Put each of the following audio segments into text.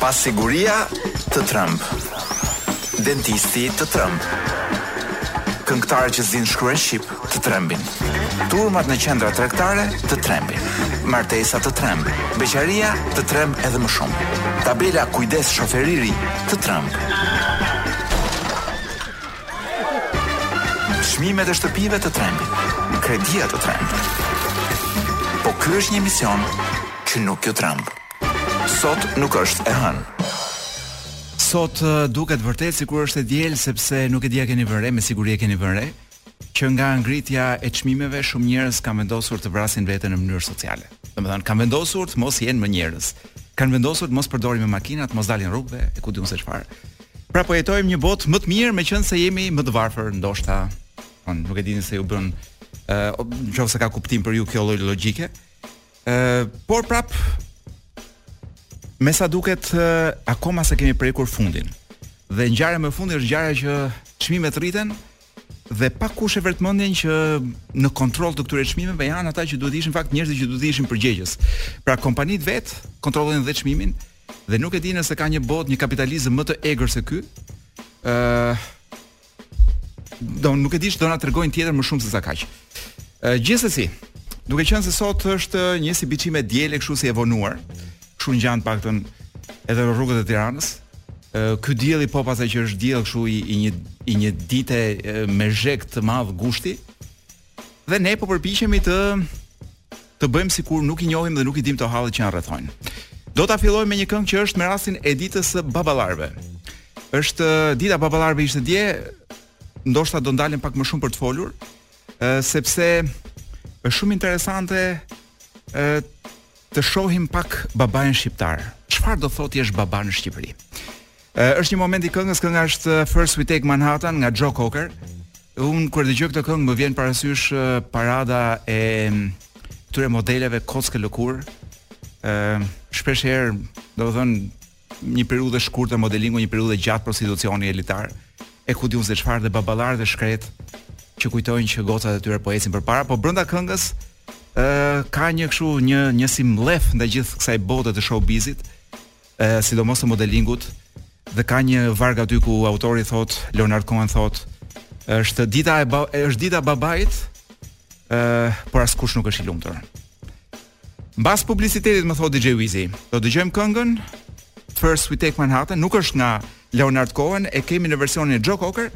Pasiguria të tremb, dentisti të tremb, këngëtarët që s'dinë të shkruajnë shqip të trembin, turmat në qendra tregtare të trembin, martesa të tremb, beqaria të tremb edhe më shumë. Tabela kujdes shofer i ri të tremb. Çmimet e shtëpive të trembin, kredia të tremb. Po ky është një emision që nuk ju tremb. Sot nuk është e hënë. Sot uh, duket vërtet sikur është e diel sepse nuk e di a e keni vënë re, me siguri e keni vënë re që nga ngritja e çmimeve shumë njerëz kanë vendosur të vrasin veten në mënyrë sociale. Domethënë kanë vendosur të mos jenë më njerëz. Kanë vendosur të mos përdorin më makinat, mos dalin rrugëve, e ku di unë se çfarë. Pra po jetojmë një botë më të mirë meqenëse jemi më të varfër ndoshta. Unë nuk e di nëse ju bën ë uh, nëse ka kuptim për ju kjo lloj logjike. ë uh, por prap me sa duket uh, akoma s'e kemi prekur fundin. Dhe ngjarja më fundi është ngjarja që çmimet rriten dhe pakkush e vret mendjen që në kontroll të këtyre çmimeve janë ata që duhet të ishin në fakt njerëzit që duhet të ishin përgjegjës. Pra kompanitë vetë kontrollojnë dhe çmimin, Dhe nuk e di nëse ka një botë, një kapitalizëm më të egër se ky. ë uh, Do nuk e di ç'do na tregojnë tjetër më shumë se sa kaq. Ë uh, gjithsesi, duke qenë se sot është një si biçim e diele kështu si e vonuar, kështu ngjan të paktën edhe në rrugët e Tiranës. Ë ky dielli po pastaj që është diell kështu i, i një i një dite me zheg të madh gushti, Dhe ne po përpiqemi të të bëjmë sikur nuk i njohim dhe nuk i dimë dot hallet që na rrethojnë. Do ta fillojmë me një këngë që është me rastin e ditës së baballarëve. Është eh, dita e baballarëve ishte dje, ndoshta do ndalem pak më shumë për të folur, eh, sepse është shumë interesante eh, Të shohim pak babain shqiptar. Çfarë do thotë të jesh baba në Shqipëri? Është një moment i këngës, kënga është First We Take Manhattan nga Joe Cocker. Unë kur e dëgjoj këtë këngë më vjen parasysh parada e këtyre modeleve kockë e lëkurë. Ë shpesh herë, domethënë një periudhë e shkurtër modelingu, një periudhë e gjatë prostitucioni elitar, e ku di unë se çfarë dhe baballarët e shkretë që kujtojnë që gocat e tyre po ecin përpara, po brenda këngës ë uh, ka një kështu një një si mllef ndaj gjithë kësaj bote të showbizit, ë uh, sidomos të modelingut dhe ka një varg aty ku autori thotë Leonard Cohen thotë është dita e është dita e babait, ë uh, por askush nuk është i lumtur. Mbas publicitetit më thotë DJ Wizi, do dëgjojmë këngën First We Take Manhattan, nuk është nga Leonard Cohen, e kemi në versionin e Joe Cocker,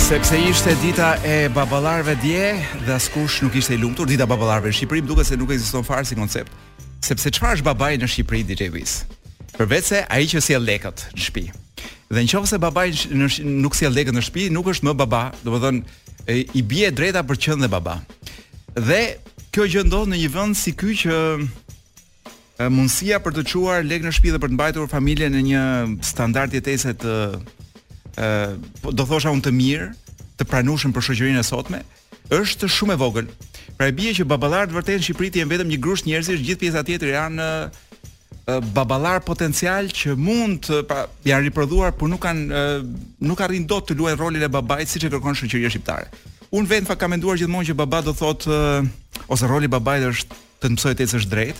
sepse ishte dita e baballarëve dje dhe askush nuk ishte i lumtur dita e baballarëve në Shqipëri, duket se nuk ekziston fare si koncept. Sepse çfarë është babai në Shqipëri DJ Wiz? Përveç se ai që sjell lekët në shtëpi. Dhe nëse babai në nuk sjell lekët në shtëpi, nuk është më baba, domethënë i bie e drejta për të qenë dhe baba. Dhe Kjo gjë ndodh në një vend si ky që mundësia për të çuar lek në shtëpi dhe për të mbajtur familjen në një standard jetese të ë po, do thosha unë të mirë, të pranueshëm për shoqërinë e sotme, është shumë e vogël. Pra i bie që baballarë vërtet në Shqipëri të jenë vetëm një grusht njerëzish, gjithë pjesa tjetër janë baballarë potencialë që mund të pra janë riprodhuar por nuk kanë nuk arrijnë dot të luajnë rolin e babait siç e kërkon shoqëria shqiptare. Unë vetë fa kam menduar gjithmonë që baba do thotë ose roli i babait është të të mësojë të ecësh drejt.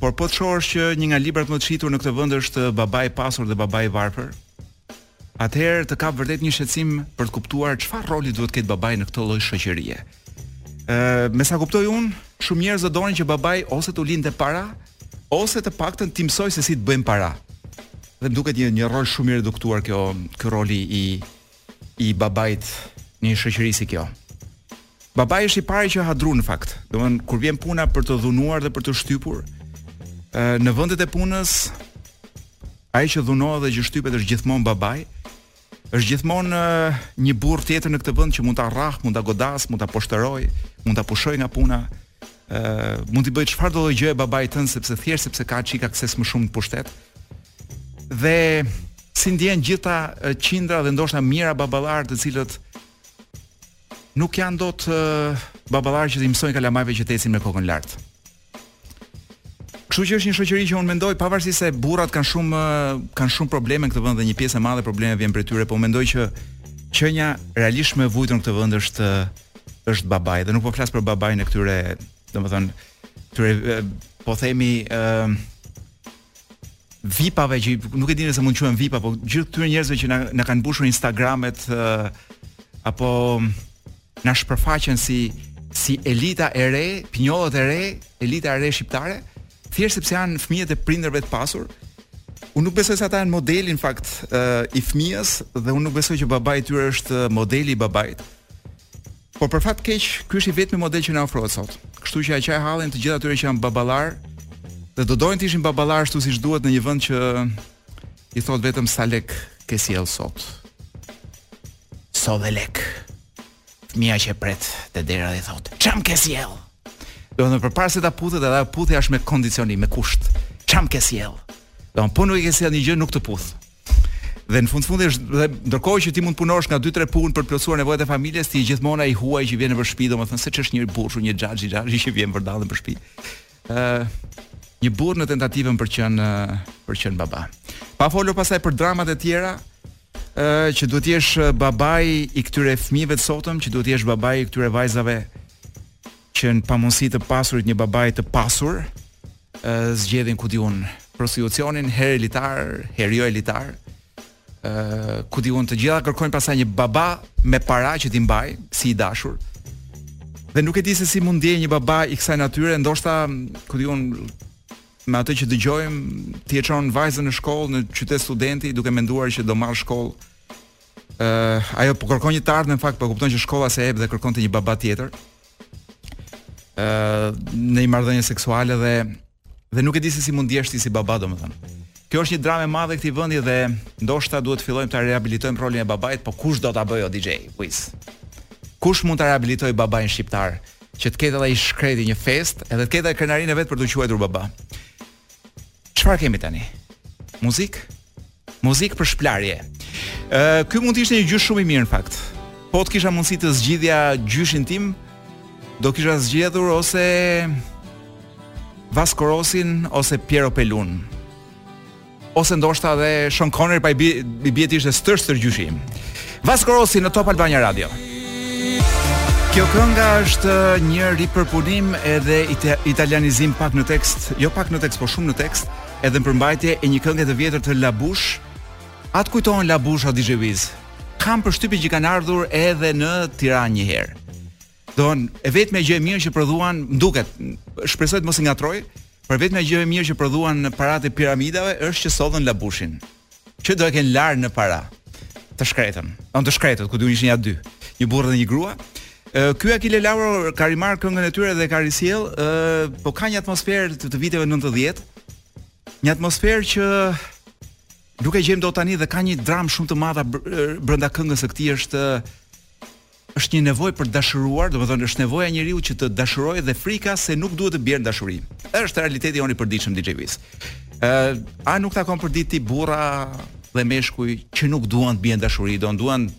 Por po të shohësh që një nga librat më të shitur në këtë vend është Babai i pasur dhe Babai i varfër, Atëherë të kap vërtet një shqetësim për të kuptuar çfarë roli duhet të ketë babai në këtë lloj shoqërie. Ë, me sa kuptoj unë, shumë njerëz do donin që babai ose t'u linte para, ose të paktën t'i mësojë se si të bëjmë para. Dhe më duket një një rol shumë i reduktuar kjo, ky roli i i babait në një shoqëri si kjo. Babai është i pari që ha dru në fakt. Domthon kur vjen puna për të dhunuar dhe për të shtypur, ë në vendet e punës ai që dhunohet dhe që shtypet është gjithmonë babai. Është gjithmonë një burrë tjetër në këtë vend që mund ta rrah, mund ta godasë, mund ta poshtërojë, mund ta pushojë nga puna. ë mund t'i bëjë çfarëdo lloj gjëje babait tënd sepse thjesht sepse ka çik akses më shumë në pushtet. Dhe s'i ndien gjithë ata qindra dhe ndoshta mijëra baballarë të cilët Nuk janë dot uh, baballarë që t'i mësojnë kalamajve që të ecin me kokën lart. Kështu që është një shoqëri që unë mendoj pavarësisht se burrat kanë shumë kanë shumë probleme në këtë vend dhe një pjesë e madhe problemeve vjen prej tyre, po unë mendoj që qenia realisht më e vujtur në këtë vend është është babai dhe nuk po flas për babain e këtyre, domethënë, këtyre po themi ë uh, vipave që nuk e di nëse mund të quhen vipa, po gjithë këtyre njerëzve që na na kanë mbushur Instagramet uh, apo na shpërfaqen si si elita e re, pinjollët e re, elita e re shqiptare, thjesht sepse janë fëmijët e prindërve të pasur. Unë nuk besoj se ata janë modeli në fakt uh, i fëmijës dhe unë nuk besoj që babai i tyre është modeli i babait. Por për fat keq, ky është i vetmi model që na ofrohet sot. Kështu që ia qaj hallin të gjithë atyre që janë baballar dhe do doin të ishin baballar ashtu siç duhet në një vend që i thot vetëm sa lek ke sjell sot. Sot dhe lek. Fëmia që pret te dera dhe i thot, "Çam ke sjell?" Domethënë përpara se ta puthë, edhe puthja është me kondicionim, me kusht. Ça m'ke sjell? Domethënë po nuk e ke sjell një gjë, nuk të puth. Dhe në fund të fundit është dhe ndërkohë që ti mund të punosh nga 2-3 punë për të plotësuar nevojat e familjes, ti gjithmonë ai i huaj që vjen nëpër shtëpi, domethënë se ç'është një burrë, një xhaxhi, xhaxhi që vjen vërdallë nëpër shtëpi. ë uh, një burrë në tentativën për t'qenë për t'qenë baba. Pa folur pasaj për dramat e tjera, ë uh, që duhet të jesh babai i këtyre fëmijëve të sotëm, që duhet të jesh babai i këtyre vajzave që në pamundësi të pasurit një babai të pasur ë zgjedhin ku di unë prostitucionin herë elitar, herë jo elitar. ë ku di unë të gjitha kërkojnë pastaj një baba me para që t'i mbajë si i dashur. Dhe nuk e di se si mund të ndihet një baba i kësaj natyre, ndoshta ku di unë me atë që dëgjojmë ti e çon vajzën në shkollë në qytet studenti duke menduar që do marr shkollë ajo po kërkon një të ardhme në fakt, po e kupton që shkolla s'e jep dhe kërkon te një baba tjetër. Ë uh, në një marrëdhënie seksuale dhe dhe nuk e di se si mund të ndihesh ti si baba domethënë. Kjo është një dramë e madhe e këtij vendi dhe ndoshta duhet të fillojmë ta rehabilitojmë rolin e babait, po kush do ta bëjë o DJ Wiz? Kush mund ta rehabilitojë babain shqiptar? Që të ketë edhe ai i shkreti një festë, edhe të ketë edhe krenarinë e vet për t'u quajtur baba. Çfarë kemi tani? Muzikë? Muzikë për shpëlarje. Ë, ky mund të ishte një gjysh shumë i mirë në fakt. Po të kisha mundësi të zgjidhja gjyshin tim, do kisha zgjedhur ose Vasco Rossin ose Piero Pelun. Ose ndoshta edhe Sean Connery po i bie të ishte stër stër gjyshi im. Vasco Rossi në Top Albania Radio. Kjo kënga është një ripërpunim edhe italianizim pak në tekst, jo pak në tekst, por shumë në tekst, edhe në përmbajtje e një kënge të vjetër të La Bouche. A të kujtohen La Bouche o DJ Wiz? Kam përshtypje që kanë ardhur edhe në Tiranë një herë. Domethënë, e vetmja gjë e mirë që prodhuan, më duket, shpresoj të mos i ngatroj, por e vetmja gjë e mirë që prodhuan paratë e piramidave është që sollën La Bouche-in. që do e kenë larë në para të shkretën. Domethënë të shkretët, ku di unë ishin nja dy. Një burrë dhe një grua. Ky Achille Lauro ka rimarrë këngën e tyre dhe e ka risjellë, po ka një atmosferë të, të viteve 90. Një atmosferë që nuk e gjejmë dot tani dhe ka një dramë shumë të madhe brenda këngës së këtij është Është një nevojë për të dashuruar, domethënë është nevoja e njeriut që të dashurojë dhe frika se nuk duhet të bjerë në dashuri. Është realiteti jonë i përditshëm DJ Wiz. Ë, a nuk takon përditë ti burra dhe meshkuj që nuk duan të bien në dashuri, do duan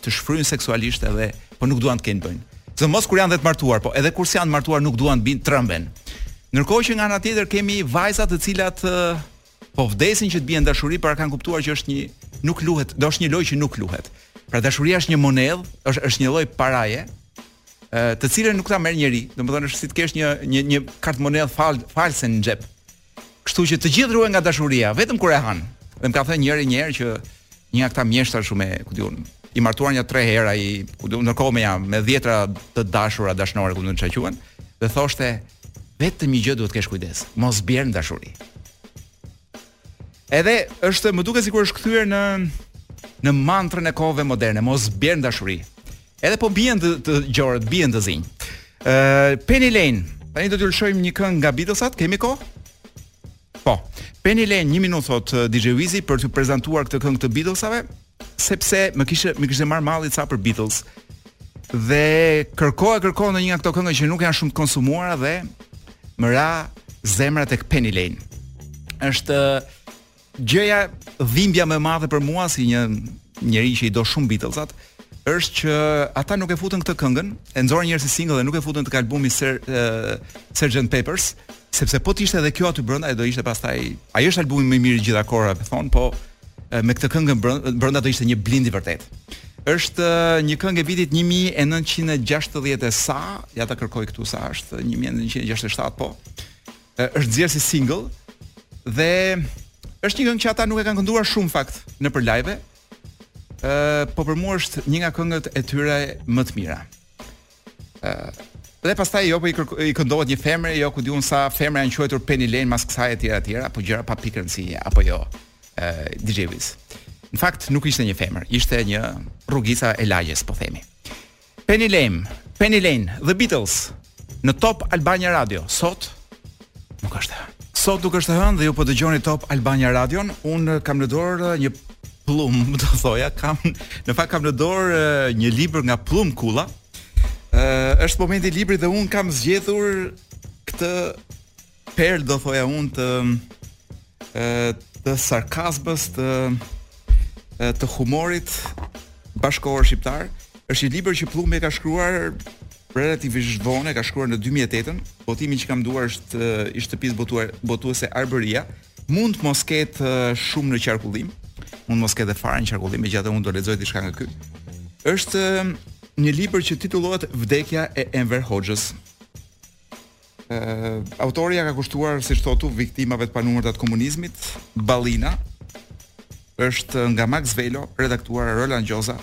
të shfryjnë seksualisht edhe, po nuk duan të kenë bëjnë. Sidomos kur janë dhe të martuar, po edhe kur s'janë të martuar nuk duan të bien, tremben. Ndërkohë që nga ana tjetër kemi vajza të cilat po vdesin që të bien në dashuri, pra kanë kuptuar që është një nuk luhet, do është një lojë që nuk luhet. Pra dashuria është një monedhë, është është një lloj paraje, ë të cilën nuk ta merr njeri, domethënë është si të kesh një një një kartëmonedhë fal, false në xhep. Kështu që të gjithë ruhen nga dashuria, vetëm kur e han. Dhe më ka thënë njëri një herë që Një nga këta mjeshtra shumë e, ku di unë, i martuar nja tre herë ai, ku di unë, ndërkohë me ja me dhjetra të dashura, dashnore, ku di unë ça quhen, dhe thoshte vetëm një gjë duhet të kesh kujdes, mos bjer në dashuri. Edhe është më duket sikur është kthyer në në mantrën e kohëve moderne, mos bjer në dashuri. Edhe po bien të, të gjorët, bien të zinjtë. Ë uh, Penny Lane, tani do t'ju lëshojmë një këngë nga Beatlesat, kemi kohë? Po. Penny Lane, një minutë thotë eh, DJ Wizi për të prezantuar këtë këngë të Beatlesave, sepse më kishte më kishte marrë malli ca për Beatles. Dhe kërkova kërkova në një nga këto këngë që nuk janë shumë të konsumuara dhe më ra zemra tek Penny Lane. Është eh, gjëja dhimbja më e madhe për mua si një njeri që i do shumë Beatlesat është që ata nuk e futën këtë këngën, e nxorën njëherë si single dhe nuk e futën tek albumi Sir, uh, eh, Sgt. Peppers, Sepse po të ishte edhe kjo aty brenda, ai do ishte pastaj. Ai është albumi më i mirë i të gjitha kohërave, po thonë, po me këtë këngë brenda do ishte një blind i vërtetë. Është një këngë e vitit 1960 e sa, ja ta kërkoj këtu sa është, 1967 po. Është nxjerrë si single dhe është një këngë që ata nuk e kanë kënduar shumë në fakt nëpër live. Ë, po për mua është një nga këngët e tyre më të mira. Dhe pastaj jo po i, kërko, i këndohet një femre, jo ku di unë sa femra janë quajtur Penny Lane mas kësaj etj etj, po gjëra pa pikë rëndësie, apo jo. ë DJ Wiz. Në fakt nuk ishte një femër, ishte një rrugicë e lagjes, po themi. Penny Lane, Penny Lane, The Beatles në Top Albania Radio. Sot Nuk është. Sot nuk është e hënë dhe ju po dëgjoni Top Albania Radion. Unë kam në dorë një pëllumb, do thoja, kam në fakt kam në dorë një libër nga Pëllumb Kulla. Ë është momenti i librit dhe unë kam zgjedhur këtë perlë do thoja unë të të sarkazmës të të humorit bashkëkohor shqiptar. Është një libër që Plumbi e ka shkruar relativisht vonë, e ka shkruar në 2008-ën. Botimi që kam në duar është i shtëpisë botuar botuese Arbëria. Mund të mos ketë shumë në qarkullim, mund të mos ketë fare në qarkullim, megjithatë unë do lexoj diçka nga ky. Është një libër që titullohet Vdekja e Enver Hoxhës. autori ja ka kushtuar, siç thot aty, viktimave të panumërta të komunizmit, Ballina, është nga Maks Velo, redaktuar Roland Gjoza,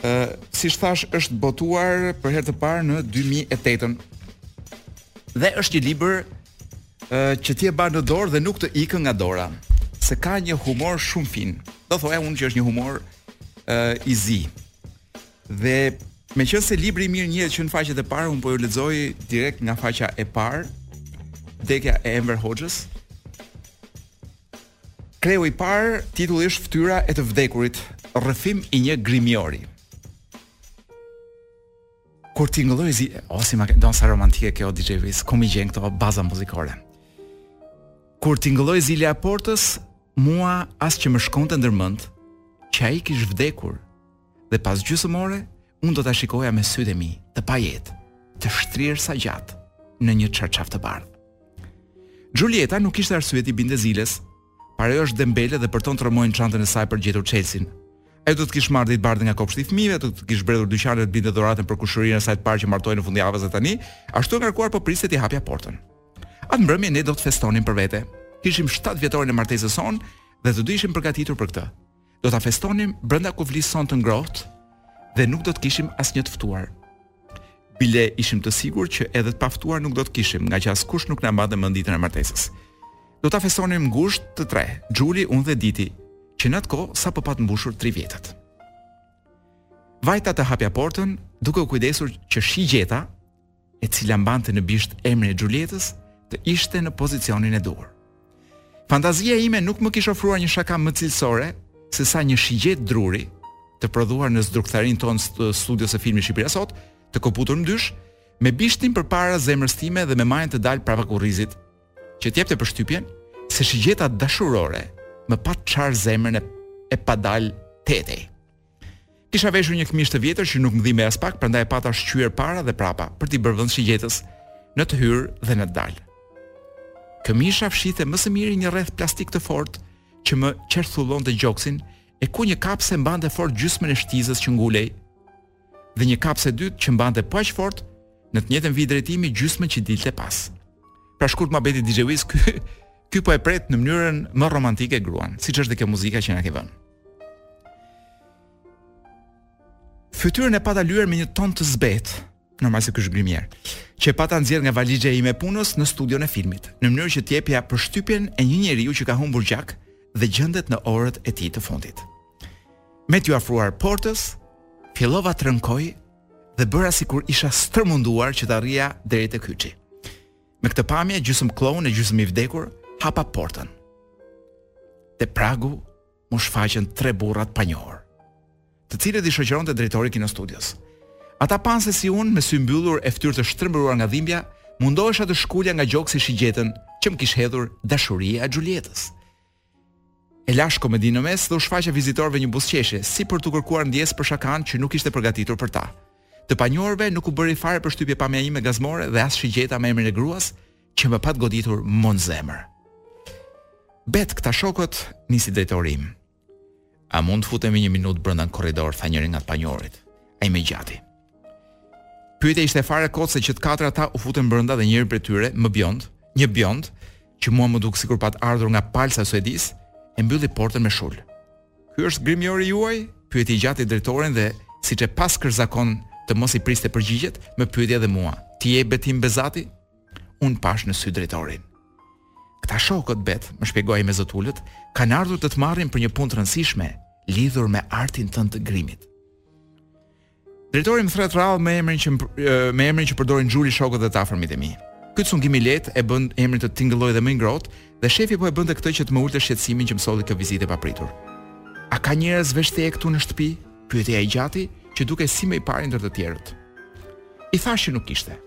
Uh, siç thashë është botuar për herë të parë në 2008-ën. Dhe është një libër uh, që ti e mban në dorë dhe nuk të ikën nga dora, se ka një humor shumë fin. Do thoja unë që është një humor uh, i zi. Dhe meqenëse libri i mirë njihet që në faqet e para, unë po ju lexoj direkt nga faqja e parë. Vdekja e Enver Hoxhës. Kreu i parë, titulli është Fytyra e të vdekurit, rrëfim i një grimieri. Kur tingëlloi zi, o si ma këndon, sa romantike kjo DJ Viz, ku m'i gjen këto baza muzikore. Kur tingëlloi zilja e portës, mua as që më shkonte ndërmend që ai kish vdekur dhe pas gjysmë ore unë do ta shikoja me sytë e mi të pajetë, të shtrirë sa gjatë në një çarçaf të bardhë. Xhulieta nuk kishte arsye t'i binte ziles, por ajo është dembele dhe përton të rrëmojë çantën e saj për të gjetur çelësin. Ajo do të kish marrë Ditbardhin nga kopshti i fëmijëve, do të kish bredhur dyqaneve të blinte dhuratën për kushërirën e saj të parë që martohej në fund të javës dhe tani, ashtu e ngarkuar po priste t'i hapja portën. Atë mbrëmje ne do të festonim për vete. Kishim 7 vjetorin e martesës sonë dhe të dy ishim përgatitur për këtë. Do ta festonim brenda kuvlisë sonë të ngrohtë dhe nuk do të kishim asnjë të ftuar. Bile ishim të sigurt që edhe të paftuar nuk do të kishim, ngaqë askush nuk na mbante mend ditën e martesës. Do ta festonim ngushtë të tre, Xhuli, unë dhe Diti, që në atë kohë sapo pat mbushur 3 vjetët. Vajta të hapja portën, duke u kujdesur që shigjeta e cila mbante në bisht emrin e Xhulietës, të ishte në pozicionin e duhur. Fantazia ime nuk më kish ofruar një shaka më cilësore sesa një shigjetë druri të prodhuar në zdrukthtarinë tonë të studios së filmit Shqipëria sot, të këputur më dysh, me bishtin përpara zemrës time dhe me majën të dalë prapa kurrizit, që të jepte përshtypjen se shigjeta dashurore më pat çarë zemrën e, e pat dalë tetej. Kisha veshur një këmishë të vjetër që nuk më dhimbej aspak, prandaj e pata shqyer para dhe prapa për t'i bërë vend shigjetës në të hyrë dhe në të dalë. Këmisha fshihte më së miri një rreth plastik të fortë që më qerthullonte gjoksin e ku një kapse mbante fort gjysmën e shtizës që ngulej dhe një kapse e dytë që mbante po aq fort në të njëjtën vijë drejtimi gjysmën që dilte pas. Pra shkurt o Beti DJ Wiz ky ky po e pret në mënyrën më romantike gruan, siç është dhe kjo muzika që na ke vënë. Fytyrën e pata lyer me një ton të zbehtë, normal se ky është grimier, që e pata nxjerrë nga valixha ime e punës në studion e filmit, në mënyrë që të jepja përshtypjen e një njeriu që ka humbur gjak dhe gjendet në orët e tij të fundit. Me t'iu afruar portës, fillova të rënkoj dhe bëra sikur isha stërmunduar që të arrija deri te kyçi. Me këtë pamje, gjysëm kloun e gjysëm i vdekur, hapa portën. Te pragu, m'u shfaqën tre burra të panjohur, të cilët i shoqëronte drejtori i kinostudios. Ata panë se si unë, me sy mbyllur e ftyrë të shtrëmbëruar nga dhimbja, mundohesha të shkulja nga gjoksi shigjetën që më kish hedhur dashuria e Xhulietës. E lashë komedinë në mes dhe u shfaqa vizitorëve një buzëqeshje, si për t'u kërkuar ndjesë për shakanë që nuk ishte përgatitur për ta. Të panjohurve nuk u bëri fare përshtypje pamja ime gazmore dhe as shigjeta me emrin e gruas që më pat goditur mu në zemër. Bet, këta shokët, nisi drejtori im. A mund të futemi një minutë brenda në korridor, tha njëri nga të panjohurit. Ai më i gjati. Pyetja ishte fare kot se që të katër ata u futën brenda dhe njëri prej tyre, më bjond, një bjond, që mua më duk sikur pat ardhur nga palca e Suedisë, e mbylli portën me shul. Ky është grimiori juaj? Pyeti i gjati drejtorin dhe siç e paskësh zakon të mos i priste përgjigjet, më pyeti edhe mua. Ti je Betim Bezati? Unë pashë në sy drejtorin. Këta shokët Bet, më shpjegoi ai me zë të ulët, kanë ardhur të të marrin për një punë të rëndësishme lidhur me artin tënd të grimit. Drejtori më thret rrallë me emrin që me emrin që përdorin Xhuli, shokët dhe të afërmit e mi. Ky cungim i lehtë e bën emrin të tingëllojë dhe më i ngrohtë dhe shefi po e bënte këtë që të më ulte shqetësimin që më solli kjo vizitë e papritur. A ka njerëz veç teje këtu në shtëpi? Pyeti ai i gjati, që dukej si më i pari ndër të tjerët. I thashë nuk kishte.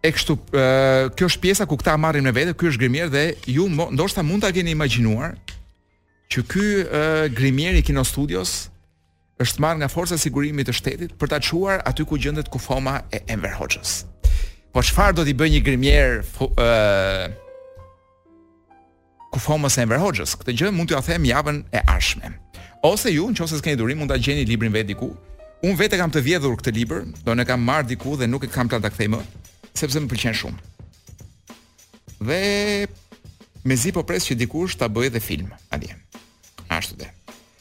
E kështu, kjo është pjesa ku këta e marrin me vete, ky është grimier dhe ju ndoshta mund ta keni imagjinuar që ky grimier i Kinostudios është marrë nga forcat e sigurimit të shtetit për ta çuar aty ku gjendet kufoma e Enver Hoxhës. Po çfarë do t'i bëjë një grimier ë kufoma e Enver Hoxhës. Këtë gjë mund t'jua them javën e ardhshme. Ose ju, nëse s'keni durim, mund ta gjeni librin vetë diku. Unë vetë e kam të vjedhur këtë libër, domethënë e kam marrë diku dhe nuk e kam plan ta kthej më, sepse më pëlqen shumë. Dhe mezi po pres që dikush ta bëjë dhe film atje. Ashtu dhe.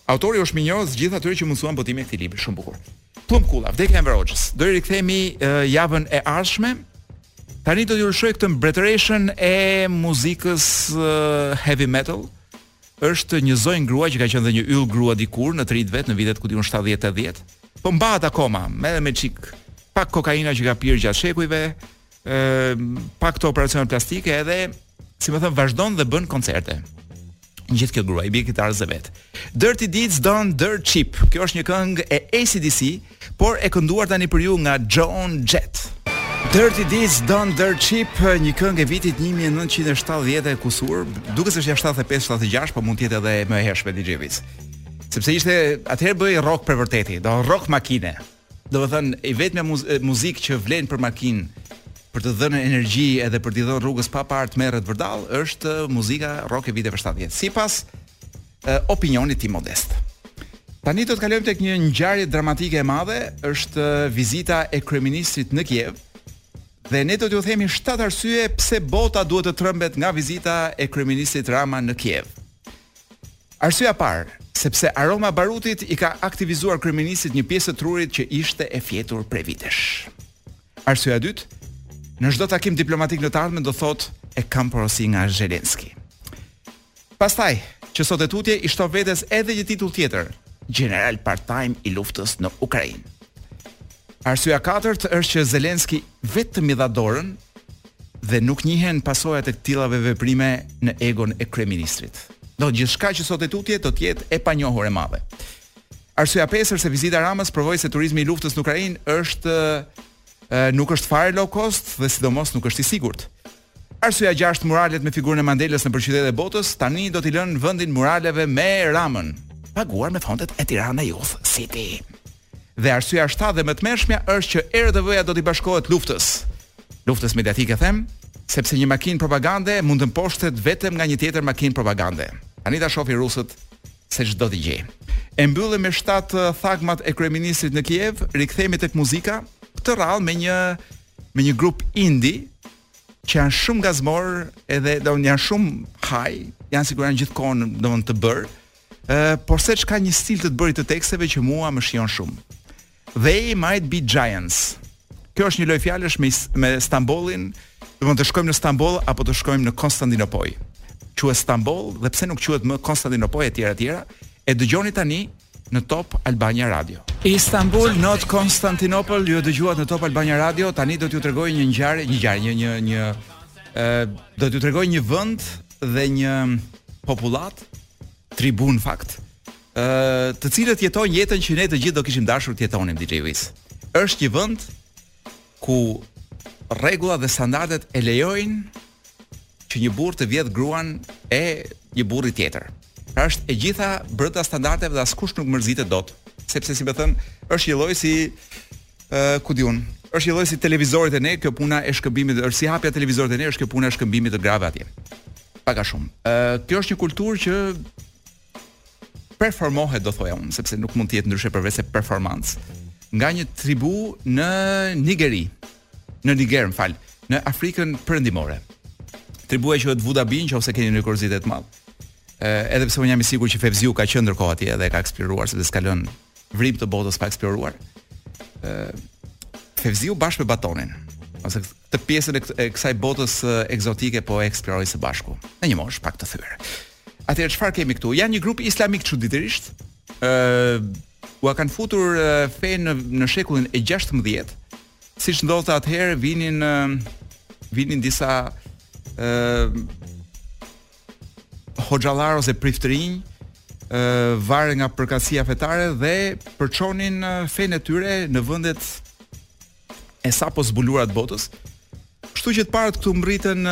Autori është mirënjohës gjithë atyre që mundësuan botimin e këtij libri, shumë bukur. Pëllumb Kulla, Vdekja e Enver Hoxhës. Do i rikthehemi javën e ardhshme. Tani do t'ju lëshoj këtë mbretëreshën e muzikës uh, heavy metal. Është një zonjë grua që ka qenë dhe një yll grua dikur në 30 vet në vitet ku di unë 70-80. Po mbahet akoma, edhe me çik pak kokaina që ka pirë gjatë shekujve, pak këto operacione plastike edhe si me thënë vazhdon dhe bën koncerte. Gjithë kjo grua i bie kitarës dhe vetë. Dirty Deeds Don Dirt Cheap. Kjo është një këngë e ACDC, por e kënduar tani për ju nga Joan Jett. Dirty Deeds Done Dirt Cheap, një këngë e vitit 1970 e kusur, duket se është 75-76, po mund të jetë edhe më e hershme DJ Viz. Sepse ishte atëherë bëhej rock për vërtetë, do rock makine. Domethënë, i vetmja muz muzikë që vlen për makinë, për të dhënë energji edhe për t'i dhënë rrugës pa parë të merret vërdall, është muzika rock e viteve 70. Sipas e, opinionit tim modest. Tani do të kalojmë tek një ngjarje dramatike e madhe, është vizita e kryeministrit në Kiev. Dhe ne do t'ju themi 7 arsye pse bota duhet të trembet nga vizita e kryeministrit Rama në Kiev. Arsyeja e parë, sepse aroma e barutit i ka aktivizuar kryeministrit një pjesë të trurit që ishte e fjetur prej vitesh. Arsyeja e dytë, në çdo takim diplomatik në të ardhmen do të thotë e kam porosi nga Zelenski. Pastaj, që sot e tutje i shton vetes edhe një titull tjetër, general part-time i luftës në Ukrainë. Arsyeja e katërt është që Zelenski vetëm i dha dorën dhe nuk njihen pasojat e të këtillave veprime në egon e kryeministrit. Do gjithçka që sot e tutje do të jetë e panjohur e madhe. Arsyeja pesë është se vizita e Ramës provoi se turizmi i luftës në Ukrainë është nuk është fare low cost dhe sidomos nuk është i sigurt. Arsyeja gjashtë muralet me figurën e Mandelës nëpër qytetet e botës tani do t'i lënë vendin muraleve me Ramën, paguar me fondet e Tirana Youth City. Dhe arsyeja shtatë dhe më e tmerrshmja është që ERTV-ja do t'i bashkohet luftës. Luftës mediatike them, sepse një makinë propagande mund të mposhtet vetëm nga një tjetër makinë propagande. Tani ta shohin rusët se ç'do t'i gjejë. E mbyllëm me shtatë uh, thagmat e kryeministrit në Kiev, rikthehemi tek muzika, këtë radhë me një me një grup indie që janë shumë gazmorë edhe do janë shumë high, janë sigurisht gjithë kohën domethënë të bërë, Uh, porse ç'ka një stil të të bërit të teksteve që mua më shijon shumë. They might be giants. Kjo është një lojë fjalësh me, me Stambollin, do të shkojmë në Stamboll apo të shkojmë në Konstantinopoj. Quhet Stamboll dhe pse nuk quhet më Konstantinopoj e tjera e tjera, e dëgjoni tani në Top Albania Radio. Istanbul not Constantinople, ju e dëgjuat në Top Albania Radio, tani do t'ju tregoj një ngjarje, një ngjarje, një një një ë do t'ju tregoj një vend dhe një popullatë, tribu në fakt, ë uh, të cilët jetojnë jetën që ne të gjithë do kishim dashur të jetonim DJ Wiz. Është një vend ku rregullat dhe standardet e lejojnë që një burrë të vjedhë gruan e një burri tjetër. Pra është e gjitha brenda standardeve dhe askush nuk mërzitet dot, sepse si me thënë, është një lloj si Ë, ku di unë. Është një lloj si televizori te ne, kjo puna e shkëmbimit, është si hapja televizorit te ne, është kjo puna e shkëmbimit të grave atje. Pak a shumë. Ë, kjo është një kulturë që performohet, do thoja unë, sepse nuk mund të jetë ndryshe përveç se performancë. Nga një tribu në Nigeri, në Niger, më fal, në Afrikën Perëndimore. Tribuja quhet Wodaabe, nëse keni një kuriozitet të madh. Ë, edhe pse unë jam i sigurt që Fevziu ka qenë ndërkohë atje dhe ka eksploruar sepse s'ka lënë vrimë të botës pa eksploruar. ë Fevziu bashkë me Batonin, ose këtë pjesën e, këtë, e kësaj botës ekzotike po e eksplorojnë së bashku. Në një moshë pak të thyer. Atëherë çfarë kemi këtu? Janë një grup islamik çuditërisht, ë ua kanë futur fenë në, në shekullin e 16, siç ndodhte atëherë vinin vinin disa ë hoxhallar ose priftërinj ë varet nga përkatësia fetare dhe përçonin fenë e tyre në vendet e sapo zbuluara të botës. Kështu që të parët këtu mbërritën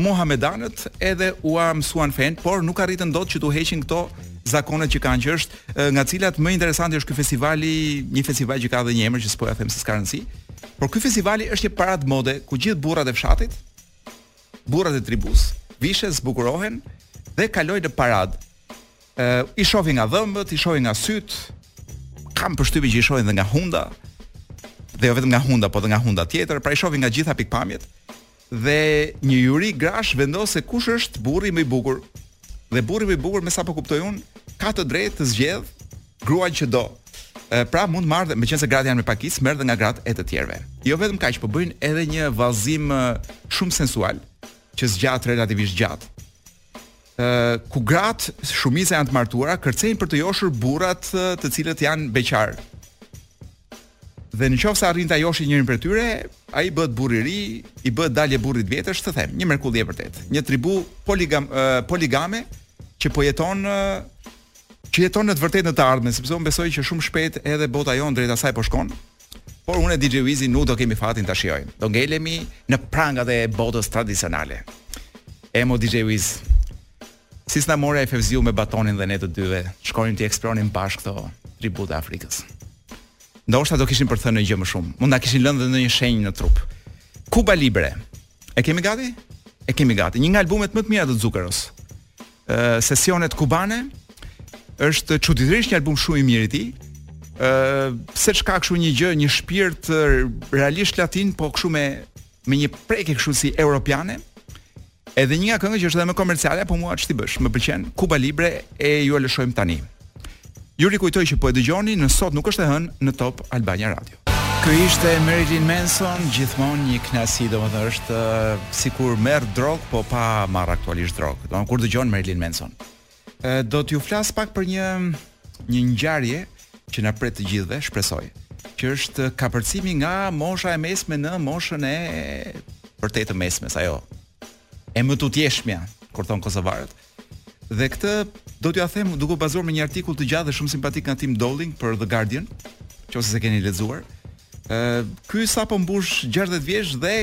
muhamedanët edhe ua mësuan fenë, por nuk arritën dot që t'u heqin këto zakonet që kanë që është nga cilat më interesanti është ky festivali, një festival që ka edhe një emër që s'po ja them se s'ka rëndësi. Por ky festivali është një paradë mode ku gjithë burrat e fshatit burrat e tribus vishen, zbukurohen dhe kalojnë në paradë. Ë i shohin nga dhëmbët, i shohin nga sytë, kam përshtypjen që i shohin dhe nga hunda dhe jo vetëm nga hunda, po dhe nga hunda tjetër, pra i shohin nga gjitha pikëpamjet dhe një juri grash vendos se kush është burri më i bukur. Dhe burri më i bukur, me sa po kuptoj unë, ka të drejtë të zgjedhë Gruan që do pra mund të marrë dhe meqenëse gratë janë me pakicë, merr dhe nga gratë e të tjerëve. Jo vetëm kaq, po bëjnë edhe një vallëzim shumë sensual që zgjat relativisht gjatë. Ë ku gratë shumica janë të martuara, kërcejnë për të joshur burrat të cilët janë beqarë. Dhe në qofë se arrin ta joshi njërin prej tyre, ai bëhet burri i ri, i bëhet dalje burrit vjetër, ç'të them, një mrekulli e vërtetë. Një tribu poligam, uh, poligame që po jeton uh, që jeton në të vërtetë në të ardhmen, sepse unë besoj që shumë shpejt edhe bota jonë drejt asaj po shkon. Por unë e DJ Wizi nuk do kemi fatin ta shijojmë. Do ngelemi në prangat e botës tradicionale. E mo DJ Wiz. Si s'na mori ai Fevziu me Batonin dhe ne të dyve, shkonim t'i eksploronim bashkë këto tributë e Afrikës. Ndoshta do kishim për të thënë ndonjë gjë më shumë. Mund ta kishin lënë dhe ndonjë shenjë në trup. Kuba Libre. E kemi gati? E kemi gati. Një nga albumet më të mira të Zukeros. sesionet kubane është çuditërisht një album shumë i mirë i tij. ë seç ka kështu një gjë, një shpirt realisht latin, po kështu me me një prekje kështu si europiane. Edhe një nga këngët që është edhe më komerciale, po mua ç't'i bësh, më pëlqen Kuba Libre e jua lëshojmë tani. Ju rikujtoj që po e dëgjoni në sot nuk është e hënë në Top Albania Radio. Ky ishte Marilyn Manson, gjithmonë një kënaqësi, domethënë është uh, sikur merr drogë, po pa marr aktualisht drogë. Domethënë kur dëgjon Marilyn Manson. Uh, do t'ju flas pak për një një ngjarje që na pret të gjithëve, shpresoj, që është kapërcimi nga mosha e mesme në moshën e vërtetë të mesme, ajo e mëtutjeshmja, kur thonë kosovarët. Dhe këtë do ta them duke u bazuar në një artikull të gjatë dhe shumë simpatik nga Tim Dowling për The Guardian, nëse e keni lexuar. Ë, ky sapo mbush 60 vjeç dhe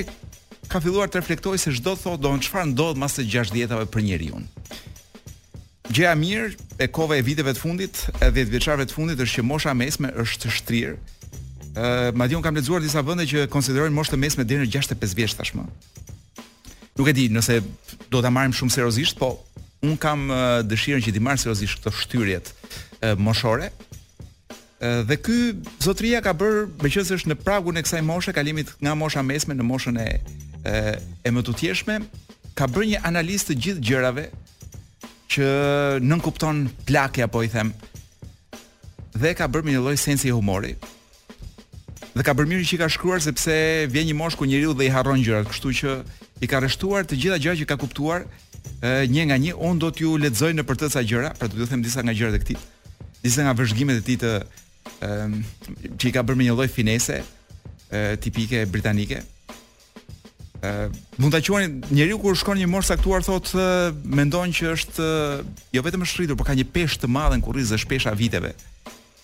ka filluar të reflektojë se ç'do të thotë, çfarë ndodh mas të 60-tave për njeriun. Gjëja e mirë e kohëve, e viteve të fundit, e 10 vjeçarëve të fundit është që mosha e mesme është shtrirë. Ë, madje unë kam lexuar disa vende që konsiderojnë moshë të mesme deri në 65 vjeç tashmë. Nuk e di nëse do ta marrim shumë seriozisht, po unë kam dëshirën që t'i marr seriozisht këto shtyrjet moshore. Dhe ky zotëria ka bërë, meqenëse është në pragun e kësaj moshe, kalimit nga mosha mesme në moshën e e, e mëtutjeshme, ka bërë një analizë të gjithë gjërave që nënkupton plakja, po i them. Dhe ka bërë me një lloj sensi humori. Dhe ka bërë mirë që i ka shkruar sepse vjen një moshë ku njeriu dhe i harron gjërat, kështu që i ka rreshtuar të gjitha gjërat që ka kuptuar e, një nga një, un do t'ju lexoj në për të ca gjëra, pra do t'ju them disa nga gjërat e këtij, disa nga vëzhgimet e tij të e, që i ka bërë me një lloj finese e, tipike britanike. E, mund ta quani njeriu kur shkon një moshë të caktuar thotë mendon që është jo vetëm është rritur, por ka një peshë të madhe në kurriz dhe është pesha e viteve.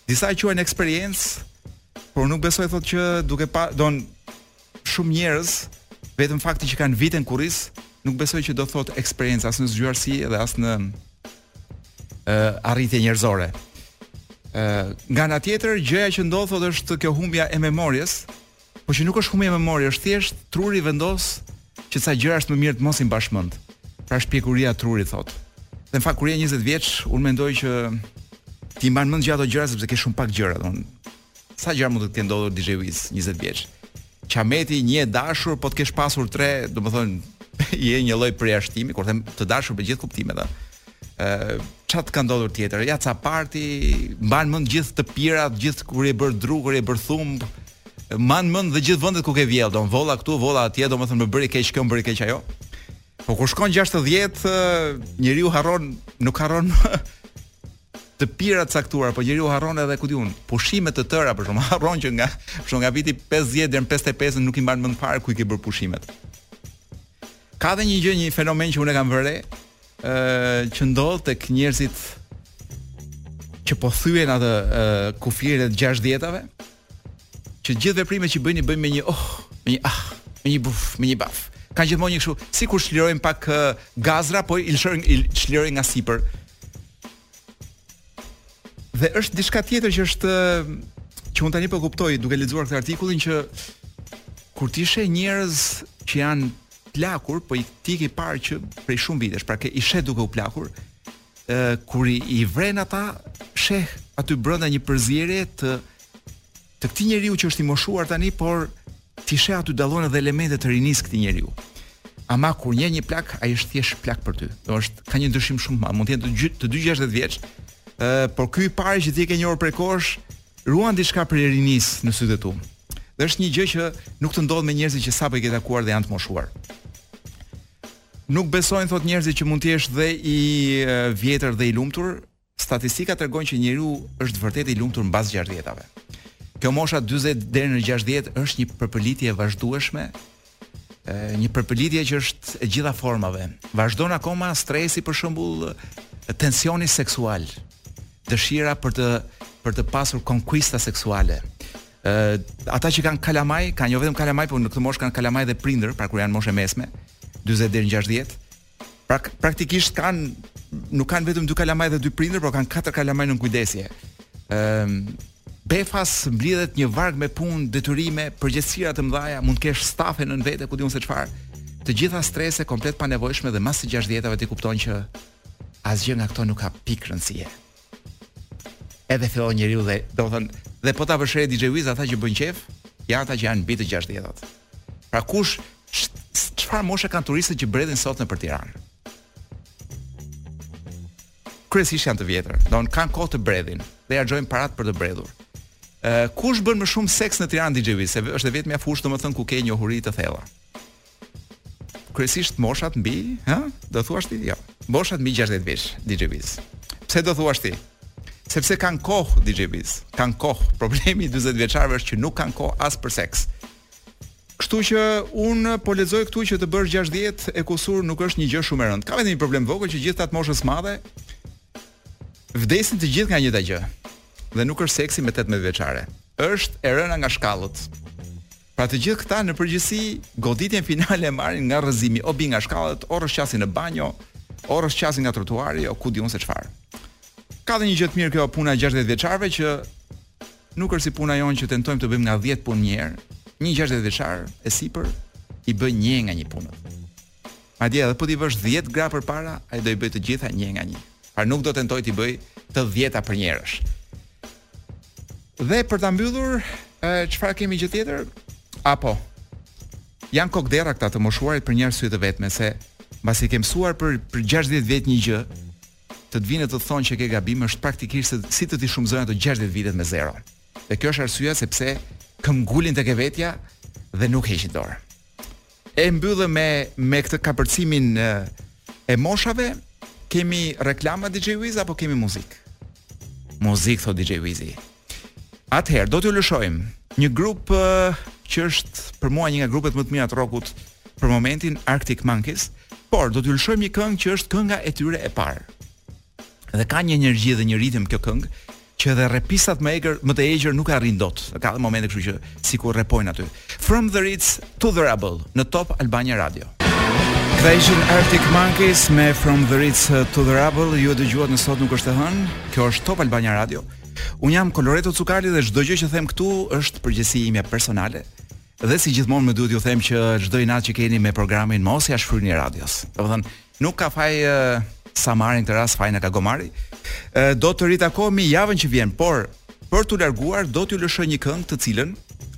Disa e quajnë eksperiencë, por nuk besoj thotë që duke parë dhe shumë njerëz vetëm fakti që kanë vite në kurriz, nuk besoj që do thotë eksperiencë as në zgjuarsi dhe as në ë uh, arritje njerëzore. Ë uh, nga ana tjetër gjëja që ndodh thotë është kjo humbja e memorjes, Po që nuk është humbje memorie, është thjesht truri vendos që ca gjëra është më mirë të mos i mbash mend. Pra është pjekuria e trurit thotë. Dhe në fakt kur je 20 vjeç, unë mendoj që ti mban mend gjithë ato gjëra sepse ke shumë pak gjëra, domethënë. Sa gjëra mund të të kenë ndodhur DJ Wiz 20 vjeç? Qameti një e dashur, po të kesh pasur tre, domethënë je një lloj përjashtimi, kur them të dashur me gjithë kuptimet, a. ça të ka ndodhur tjetër. Ja ca parti, mban mend gjithë të pirat, gjithë kur je bër dru, kur je bër thumb. Mban mend dhe gjithë vendet ku ke vjell, don volla këtu, volla atje, domethënë më bëri keq kjo, më bëri keq ajo. Po kur shkon 60, njeriu harron, nuk harron të pira të caktuara, po njeriu harron edhe ku di unë, pushime të tëra për shembull harron që nga për nga viti 50 deri në 55 nuk i mban mend fare ku i ke bër pushimet. Ka dhe një gjë, një fenomen që unë kam vënë ë që ndodh tek njerëzit që po thyen atë kufirin e 60 vjetëve, që gjithë veprimet që bëjnë i bëjnë me një oh, me një ah, me një buf, me një baf. Ka gjithmonë një kështu, sikur çlirojnë pak gazra, po i lëshojnë i çlirojnë nga sipër. Dhe është diçka tjetër që është që unë tani po kuptoj duke lexuar këtë artikullin që kur ti sheh njerëz që janë plakur, po i ti ke parë që prej shumë vitesh, pra ti i sheh duke u plakur, ë kur i, i vren ata, sheh aty brenda një përzierje të të këtij njeriu që është i moshuar tani, por ti sheh aty dallon edhe elemente të rinisë së këtij njeriu. Ama kur njeh një plak, ai është thjesht plak për ty. Do është ka një ndryshim shumë të madh. Mund të jenë të dy të dy 60 vjeç, ë por ky i pari që ti e ke njohur prej kohësh, ruan diçka prej rinisë në sytë e tu. Dhe është një gjë që nuk të ndodh me njerëzit që sapo i ke takuar dhe janë të moshuar. Nuk besojnë thot njerëzit që mund të jesh dhe i vjetër dhe i lumtur, Statistika tregon që njeriu është vërtet i lumtur mbas gjashtëdhjetave. Kjo mosha 40 deri në 60 është një përpëlitje e vazhdueshme, një përpëlitje që është e të gjitha formave. Vazhdon akoma stresi për shembull, tensioni seksual, dëshira për të për të pasur konkuista seksuale. Ë ata që kanë kalamaj, kanë jo vetëm kalamaj, por në këtë moshë kanë kalamaj dhe prindër, pra kur janë moshë e mesme, 40 deri në 60, Pra praktikisht kanë nuk kanë vetëm dy kalamaj dhe dy prindër, por kanë katër kalamaj nën kujdesje. Ëm ehm, um, Befas mblidhet një varg me punë, detyrime, përgjegjësira të mëdha, mund të kesh stafe nën vete ku di un se çfarë. Të gjitha strese komplet të panevojshme dhe mas të 60-tave ti kupton që asgjë nga këto nuk ka pikë rëndësie. Edhe fillon njeriu dhe domethënë dhe po ta vësh re DJ Wiz ata që bëjnë qef, janë ata që janë mbi të 60-tat. Pra kush çfarë moshe kanë turistët që bredhin sot nëpër Tiranë? Kryesisht janë të vjetër, domethënë kanë kohë të bredhin dhe harxhojnë parat për të bredhur. Ë kush bën më shumë seks në Tiranë DJ Wiz, se është e vetmja fushë domethënë ku ke njohuri të thella. Kryesisht moshat mbi, ha? Do thuash ti jo. Moshat mbi 60 vjeç, DJ Wiz. Pse do thuash ti? Sepse kanë kohë DJ Wiz, kanë kohë. Problemi i 40 vjeçarëve është që nuk kanë kohë as për seks. Kështu që un po lexoj këtu që të bësh 60 e kusur nuk është një gjë shumë e rëndë. Ka vetëm një problem të vogël që gjithë ata të moshës së madhe vdesin të gjithë nga e njëjta gjë. Dhe nuk është seksi me 18 vjeçare. Është e rëna nga shkallët. Pra të gjithë këta në përgjithësi goditjen finale e marrin nga rrëzimi, o bin nga shkallët, o rrëshqasin në banjo, o rrëshqasin nga trotuari, o ku di un se çfarë. Ka dhe një gjë të mirë kjo puna e 60 vjeçarëve që nuk është si puna jonë që tentojmë të bëjmë nga 10 punë një herë, një 60 vjeçar e sipër i bën një nga një punët. Madje edhe po t'i vësh 10 gra përpara, ai do i bëj të gjitha një nga një. Pra nuk do tentoj të bëj të 10-a përnjëherësh. Dhe për ta mbyllur, çfarë kemi gjë tjetër? A po, janë kokëderra këta të moshuarit për një arsye të vetme se mbasi ke mësuar për për 60 vjet një gjë, të të vinë të të thonë që ke gabim është praktikisht si të t'i shumëzojnë ato 60 vitet me zero. Dhe kjo është arsyeja se pse këmbëngulin tek e vetja dhe nuk heqin dorë. E mbyllëm me me këtë kapërcimin e, e moshave. Kemi reklama DJ Wiz apo kemi muzikë? Muzikë thot DJ Wizi. Atëherë do t'ju lëshojmë një grup që është për mua një nga grupet më të mira të rockut për momentin Arctic Monkeys, por do t'ju lëshojmë një këngë që është kënga e tyre e parë. Dhe ka një energji dhe një ritëm kjo këngë që edhe repistat më egër, më të egër nuk e arrin dot. Ka dhe momente kështu që sikur repojnë aty. From the Ritz to the Rubble në Top Albania Radio. Këta ishin Arctic Monkeys me From the Ritz to the Rubble, ju e dëgjuat në sot nuk është e hënë. Kjo është Top Albania Radio. Un jam Koloreto Cukali dhe çdo gjë që them këtu është përgjegjësi ime personale. Dhe si gjithmonë më duhet ju them që çdo inat që keni me programin mos ja shfryni radios. Domethënë, Nuk ka faj samari në këtë rast fajin e ka gomari. Do të ritakohemi javën që vjen, por për t'u larguar do t'ju lëshoj një këngë të cilën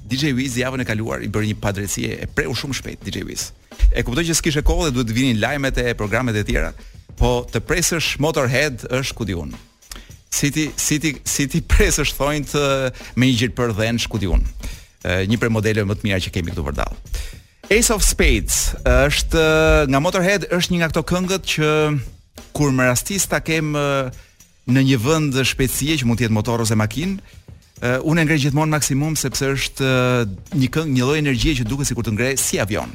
DJ Wiz javën e kaluar i bëri një padrejtësi e preu shumë shpejt DJ Wiz. E kuptoj që s'kishe kohë dhe duhet të vinin lajmet e programet e tjera, po të presësh Motorhead është ku di unë. Si ti si ti si ti presësh thonjt me një gjilpërë dhënsh ku di unë. Një prej modeleve më të mira që kemi këtu vërdall. Ace of Spades është eh, nga Motorhead, është një nga këto këngët që kur më rastis ta kem eh, në një vend shpejtësie që mund të jetë motor ose makinë, eh, unë e ngrej gjithmonë maksimum sepse është një këngë, një lloj energjie që duket sikur të ngre si avion.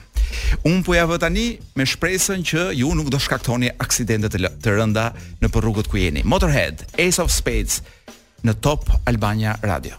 Unë po ja vë tani me shpresën që ju nuk do shkaktoni aksidente të, të rënda nëpër rrugët ku jeni. Motorhead, Ace of Spades në Top Albania Radio.